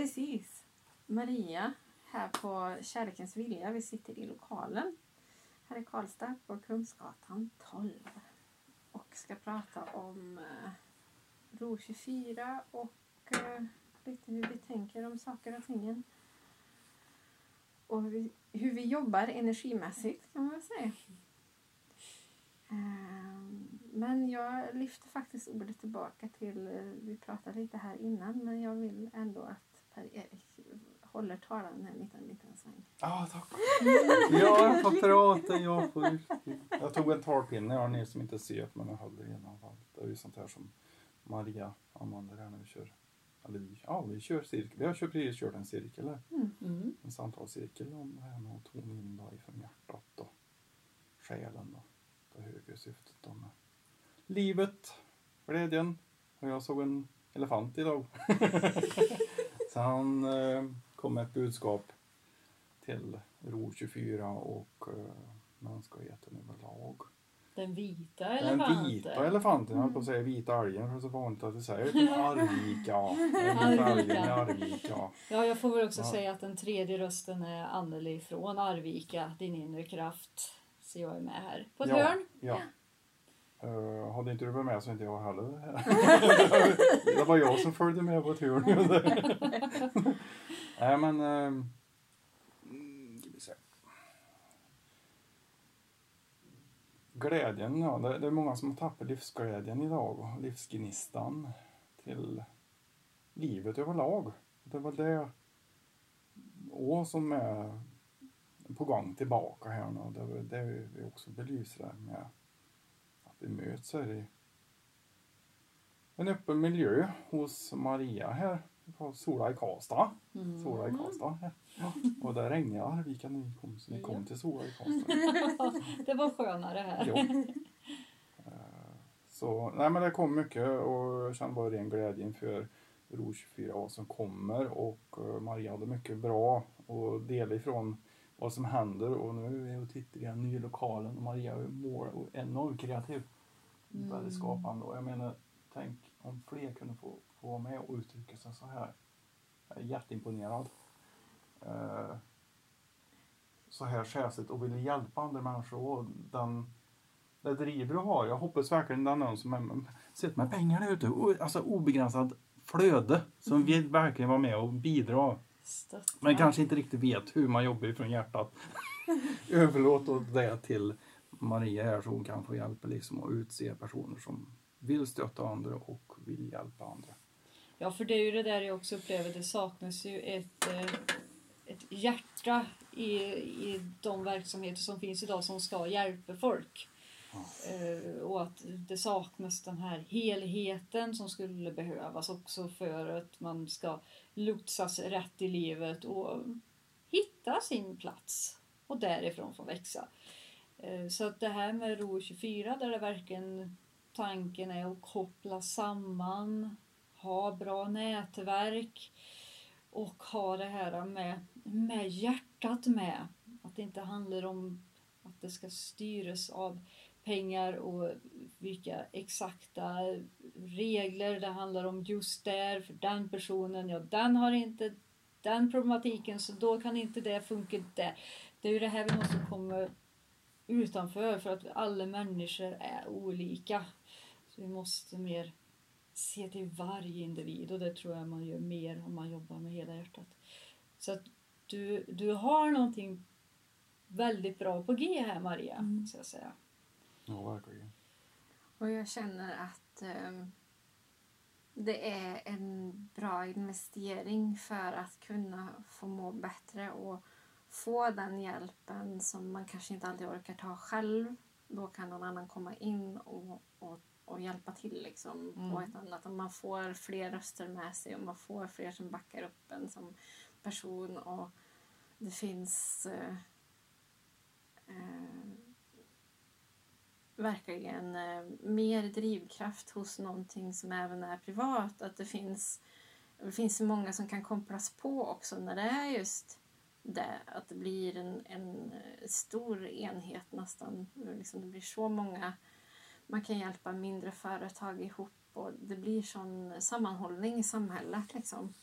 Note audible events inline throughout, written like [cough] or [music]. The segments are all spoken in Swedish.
Precis. Maria här på Kärlekens vilja. Vi sitter i lokalen här i Karlstad på Kungsgatan 12 och ska prata om eh, RO 24 och eh, lite hur vi tänker om saker och tingen. Och hur vi, hur vi jobbar energimässigt kan man väl säga. Ehm, men jag lyfter faktiskt ordet tillbaka till, eh, vi pratade lite här innan, men jag vill ändå att håller talan en liten, liten sväng. Ja, tack. Ja, jag får prata. Jag, får... jag tog en talpinne, jag har ni som inte ser men jag håller i fall. Det är ju sånt här som Maria använder här när vi kör. Eller vi, ja, vi kör cirkel. Vi har kört, precis kört en cirkel här. Mm. En samtalscirkel om det här med att tona in då ifrån hjärtat och själen då. Det högre syftet då med livet, glädjen. Och jag såg en elefant idag. [laughs] Så han eh, kom med ett budskap till RO 24 och eh, mänskligheten överlag. Den vita Den elefanten. vita elefanten, jag höll på att säga vita älgen för det är så vanligt att vi säger. Arvika. [laughs] Den i Arvika. Ja, jag får väl också Ja. säga att den tredje rösten är Anneli från Arvika, din inre kraft. Så jag är med här på ett Ja. hörn. Ja. Uh, hade inte du varit med så inte jag heller. [laughs] det var jag som följde med på turen. [laughs] Nej men... Uh. Glädjen, ja. Det, är många som har tappat livsglädjen idag livsgnistan till livet överlag. Det väl det och som är på gång tillbaka här nu. Det är det vi också belyser med vi möts här i en öppen miljö hos Maria här på Sola i Karlstad. Mm. Sola i Karlstad. Ja. Och där regnade i Arvika när ni kom, så ni kom till Sola i Karlstad. [laughs] Det var skönare här. Ja. Eh, Så, nej men det kom mycket och jag kände bara ren glädje inför RO 24 vad som kommer och eh, Maria hade mycket bra att dela ifrån vad som händer och nu är vi och tittar i den nya lokalen och Maria är enormt kreativ. Mm. Väldigt skapande och jag menar, tänk om fler kunde få, få vara med och uttrycka sig så här. Jag är jätteimponerad. Eh, så här själsligt och vill hjälpa andra människor och den det driver du har. Jag hoppas verkligen den någon som sitter med pengar där ute, alltså obegränsat flöde som vill verkligen vara med och bidra Stötta. men kanske inte riktigt vet hur man jobbar ifrån hjärtat. [laughs] Överlåt åt det till Maria här så hon kan få hjälp liksom att utse personer som vill stötta andra och vill hjälpa andra. Ja, för det är ju det där jag också upplever. Det saknas ju ett, eh, ett hjärta i, i de verksamheter som finns idag som ska hjälpa folk. Eh, och att det saknas den här helheten som skulle behövas också för att man ska lotsas rätt i livet och hitta sin plats och därifrån få växa. Eh, så att det här med RO 24 där det verkligen tanken är att koppla samman, ha bra nätverk och ha det här med, med hjärtat med. Att det inte handlar om att det ska styras av pengar och vilka exakta regler det handlar om just där för den personen. Ja, den har inte den problematiken så då kan inte det funka där. Det är ju det här vi måste komma utanför för att alla människor är olika. Så vi måste mer se till varje individ och det tror jag man gör mer om man jobbar med hela hjärtat. Så att du, du har någonting väldigt bra på G här Maria, Mm. ska jag säga. Ja, verkligen. Och jag känner att ehm, det är en bra investering för att kunna få må bättre och få den hjälpen som man kanske inte alltid orkar ta själv. Då kan någon annan komma in och, och, och hjälpa till liksom på Mm. ett annat. Om man får fler röster med sig och man får fler som backar upp en som person och det finns eh, eh, verkligen eh, mer drivkraft hos någonting som även är privat. Att det finns, det finns så många som kan kopplas på också när det är just det. Att det blir en, en eh, stor enhet nästan. Liksom det blir så många. Man kan hjälpa mindre företag ihop och det blir sån sammanhållning i samhället. Liksom. Mm.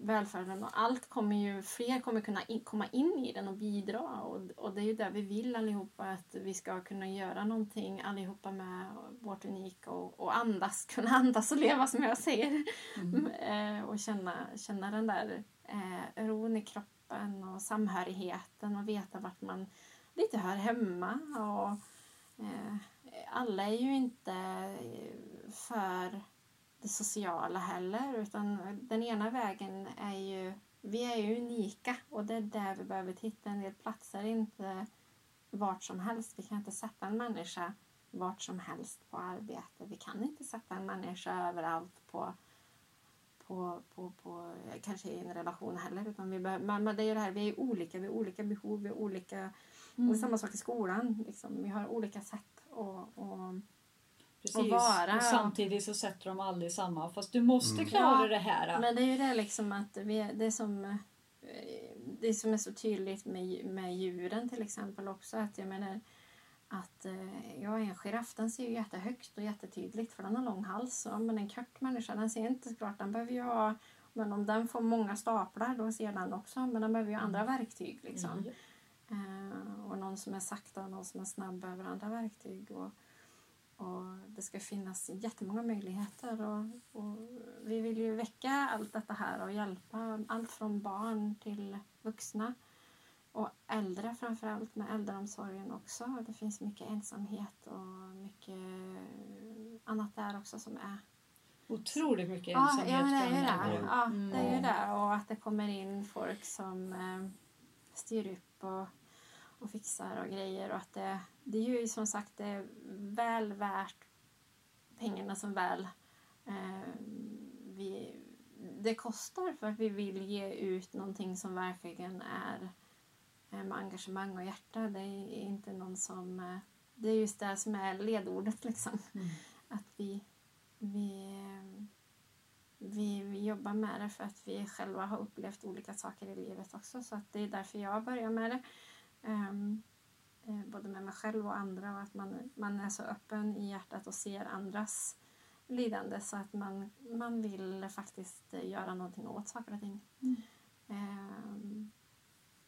Välfärden och allt kommer ju, fler kommer kunna in, komma in i den och bidra. Och, och det är ju det vi vill allihopa, att vi ska kunna göra någonting allihopa med vårt unika och, och andas, [laughs] kunna andas och leva som jag säger. Mm. Eh, och känna, känna den där eh, ron i kroppen och samhörigheten och veta vart man lite hör hemma. Och, eh, alla är ju inte för det sociala heller utan den ena vägen är ju vi är ju unika och det är där vi behöver titta. En del platser inte vart som helst. Vi kan inte sätta en människa vart som helst på arbete. Vi kan inte sätta en människa överallt på, på, på, på kanske i en relation heller. Utan vi behöver, men det är ju det här, vi är olika, vi har olika behov, vi har olika... Och det är samma sak i skolan. Liksom. Vi har olika sätt att... Och, Precis. vara. Och samtidigt så sätter de aldrig samma. Fast du måste Mm. klara Ja, det här. Men det är ju det liksom att vi, det som eh, det som är så tydligt med, med djuren till exempel också att jag menar att eh, ja, en giraff den ser ju jättehögt och jättetydligt för den har lång hals. Ja, men en kort människa den ser inte så klart. Den behöver ju ha, men om den får många staplar då ser den också. Men den behöver ju andra verktyg liksom. Ja. Eh, och någon som är sakta och någon som är snabb över andra verktyg. Och, och det ska finnas jättemånga möjligheter. Och, och vi vill ju väcka allt detta här och hjälpa allt från barn till vuxna. Och äldre framförallt med äldreomsorgen också. Det finns mycket ensamhet och mycket annat där också som är Otroligt mycket Ja, ensamhet ja, men det är ju det. Ja, det är ju det. Och att det kommer in folk som eh, styr upp och, och fixar och grejer. Och att det, det är ju som sagt det är väl värt pengarna som väl eh, vi, det kostar för att vi vill ge ut någonting som verkligen är eh, med engagemang och hjärta. Det är inte någon som... Eh, det är just det som är ledordet liksom. Mm. Att vi, vi, eh, vi, vi jobbar med det för att vi själva har upplevt olika saker i livet också. Så att det är därför jag börjar med det. Eh, både med mig själv och andra och att man, man är så öppen i hjärtat och ser andras lidande så att man, man vill faktiskt eh, göra någonting åt saker och ting. Mm.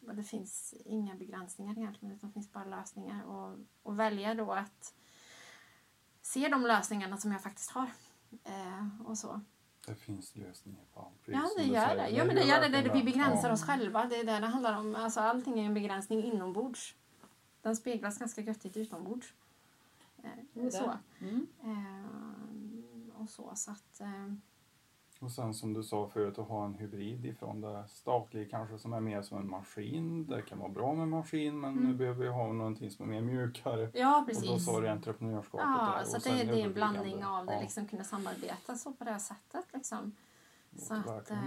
Och det finns inga begränsningar egentligen utan det finns bara lösningar och, och välja då att se de lösningarna som jag faktiskt har. Eh, och så. Det finns lösningar på allt. Ja, det gör säger. det. Ja, men det gör det. det, verkligen vi begränsar Ja. oss själva. Det är det det handlar om. Alltså, allting är en begränsning inombords. Den speglas ganska göttigt utombords. Eh, Jo, det. så. Mm. Eh, och så. Så att... Eh, Och sen som du sa förut att ha en hybrid ifrån det statliga kanske som är mer som en maskin. Det kan vara bra med maskin men Mm. nu behöver vi ha någonting som är mer mjukare. ja, Och då precis. sa du entreprenörskapet Ja, där. så det, det är en blandning av det. Ja, Liksom, kunna samarbeta så på det här sättet. Liksom. Så, att, eh,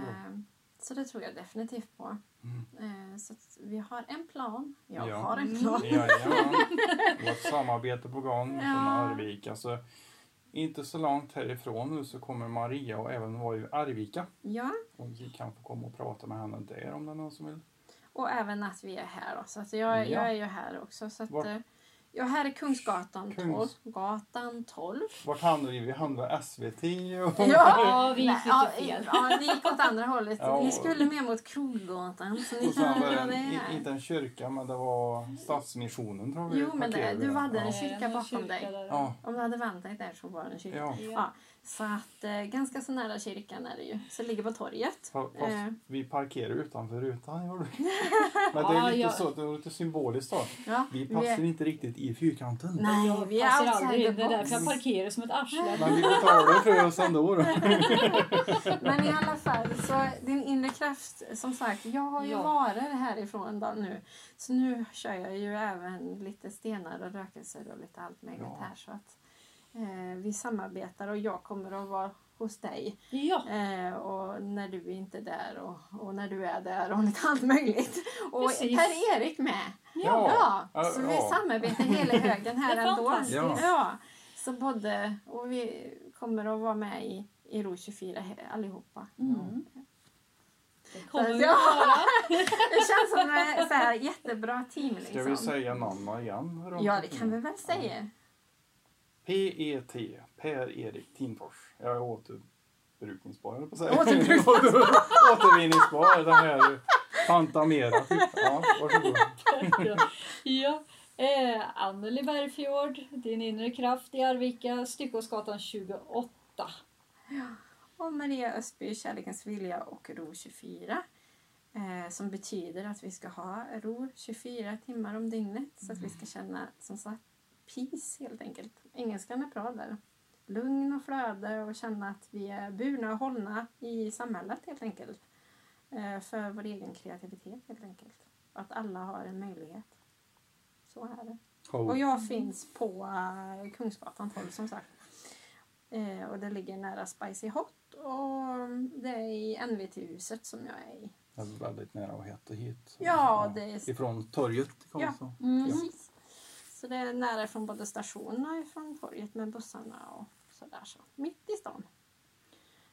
så det tror jag definitivt på. Mm. Eh, så vi har en plan. Jag Ja. har en plan. Vi har ett samarbete på gång från Ja. Arvika. Så inte så långt härifrån nu så kommer Maria och även vara i Arvika. Ja, Och vi kan få komma och prata med henne där om det är någon som vill. och även att vi är här. Då. Så att jag, Ja. jag är ju här också. Så att, Var- jag är här i Kungsgatan 12. Kungs- Gatan 12. Vart hamnade vi? Vi hamnade SVT och... [laughs] Ja, vi gick Nej, lite ja, fel. Ja, vi gick åt andra hållet. Ja. Vi skulle mer mot Kroggatan. Så ni Och sen kan var det höra en, det i- här. inte en kyrka men det var Stadsmissionen tror vi Jo, men det- du där. hade en ja. kyrka bakom kyrka dig. Ja. Om du hade vänt dig där så var det en kyrka. Ja. Så att eh, ganska så nära kyrkan är det ju. Så det ligger på torget. Fa- Fast Eh. vi parkerade utanför rutan gjorde vi. [laughs] Men det är lite ja. så, det är lite symboliskt då. Ja, Vi vi passar är- inte riktigt i fyrkanten. Nej, Jag vi är passar aldrig in. Det är därför jag parkerar som ett arsle. Men vi betalar för oss ändå. Då. [laughs] Men i alla fall, så din inre kraft, som sagt, jag har ju Ja. varit härifrån då nu. Så nu kör jag ju även lite stenar och rökelser och lite allt möjligt Ja. här. Så att eh, vi samarbetar och jag kommer att vara hos dig. Ja, Eh, och när du inte är där och, och när du är där och lite allt möjligt. Och. Per-Erik med. Ja. Ja, så vi Ja. samarbetar hela [laughs] högen här ändå. Ja. Ja. Så både, och vi kommer att vara med i, i RO 24 he- allihopa. Mm. det kommer vi Ja. [laughs] Det känns som ett så här jättebra team. Liksom. Ska vi säga namnen igen? Ja, det kan vi väl säga. P.E.T. Per-Erik Tinfors. Jag är återbrukningsbar, jag på säga. Återbrukningsbar. [laughs] Återvinningsbar, den här Fantamera typ. Ja, varsågod. [laughs] ja. Eh, Anneli Bergfjord, Din inre kraft i Arvika, Styckåsgatan 28. Och Maria Östby, Kärlekens vilja och ro 24. Eh, som betyder att vi ska ha ro 24 timmar om dygnet. Så att vi ska känna som sagt peace helt enkelt. Engelskan är bra där. Lugn och flöde och känna att vi är burna och hållna i samhället helt enkelt. Eh, för vår egen kreativitet helt enkelt. Och att alla har en möjlighet. Så är det. Och jag finns på uh, Kungsgatan 12 som sagt. Eh, och det ligger nära Spicy Hot och det är i NVT-huset som jag är i. Det är väldigt nära att heta hit. Ja, det är... Ifrån torget Karlstad. Ja, mm. precis. Så det är nära från både stationen och från torget med bussarna och sådär. Så. Mitt i stan.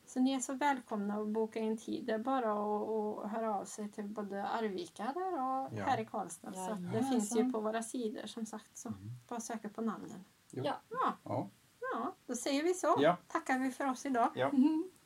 Så ni är så välkomna att boka in tid. Det är bara att, höra av sig till både Arvika där och Ja. här i Karlstad. Så att det Jajamensan. finns ju på våra sidor som sagt. Så Mm. bara söka på namnen. Ja. Ja, Ja. ja, då säger vi så. Ja. Tackar vi för oss idag. ja. Mhm. [laughs]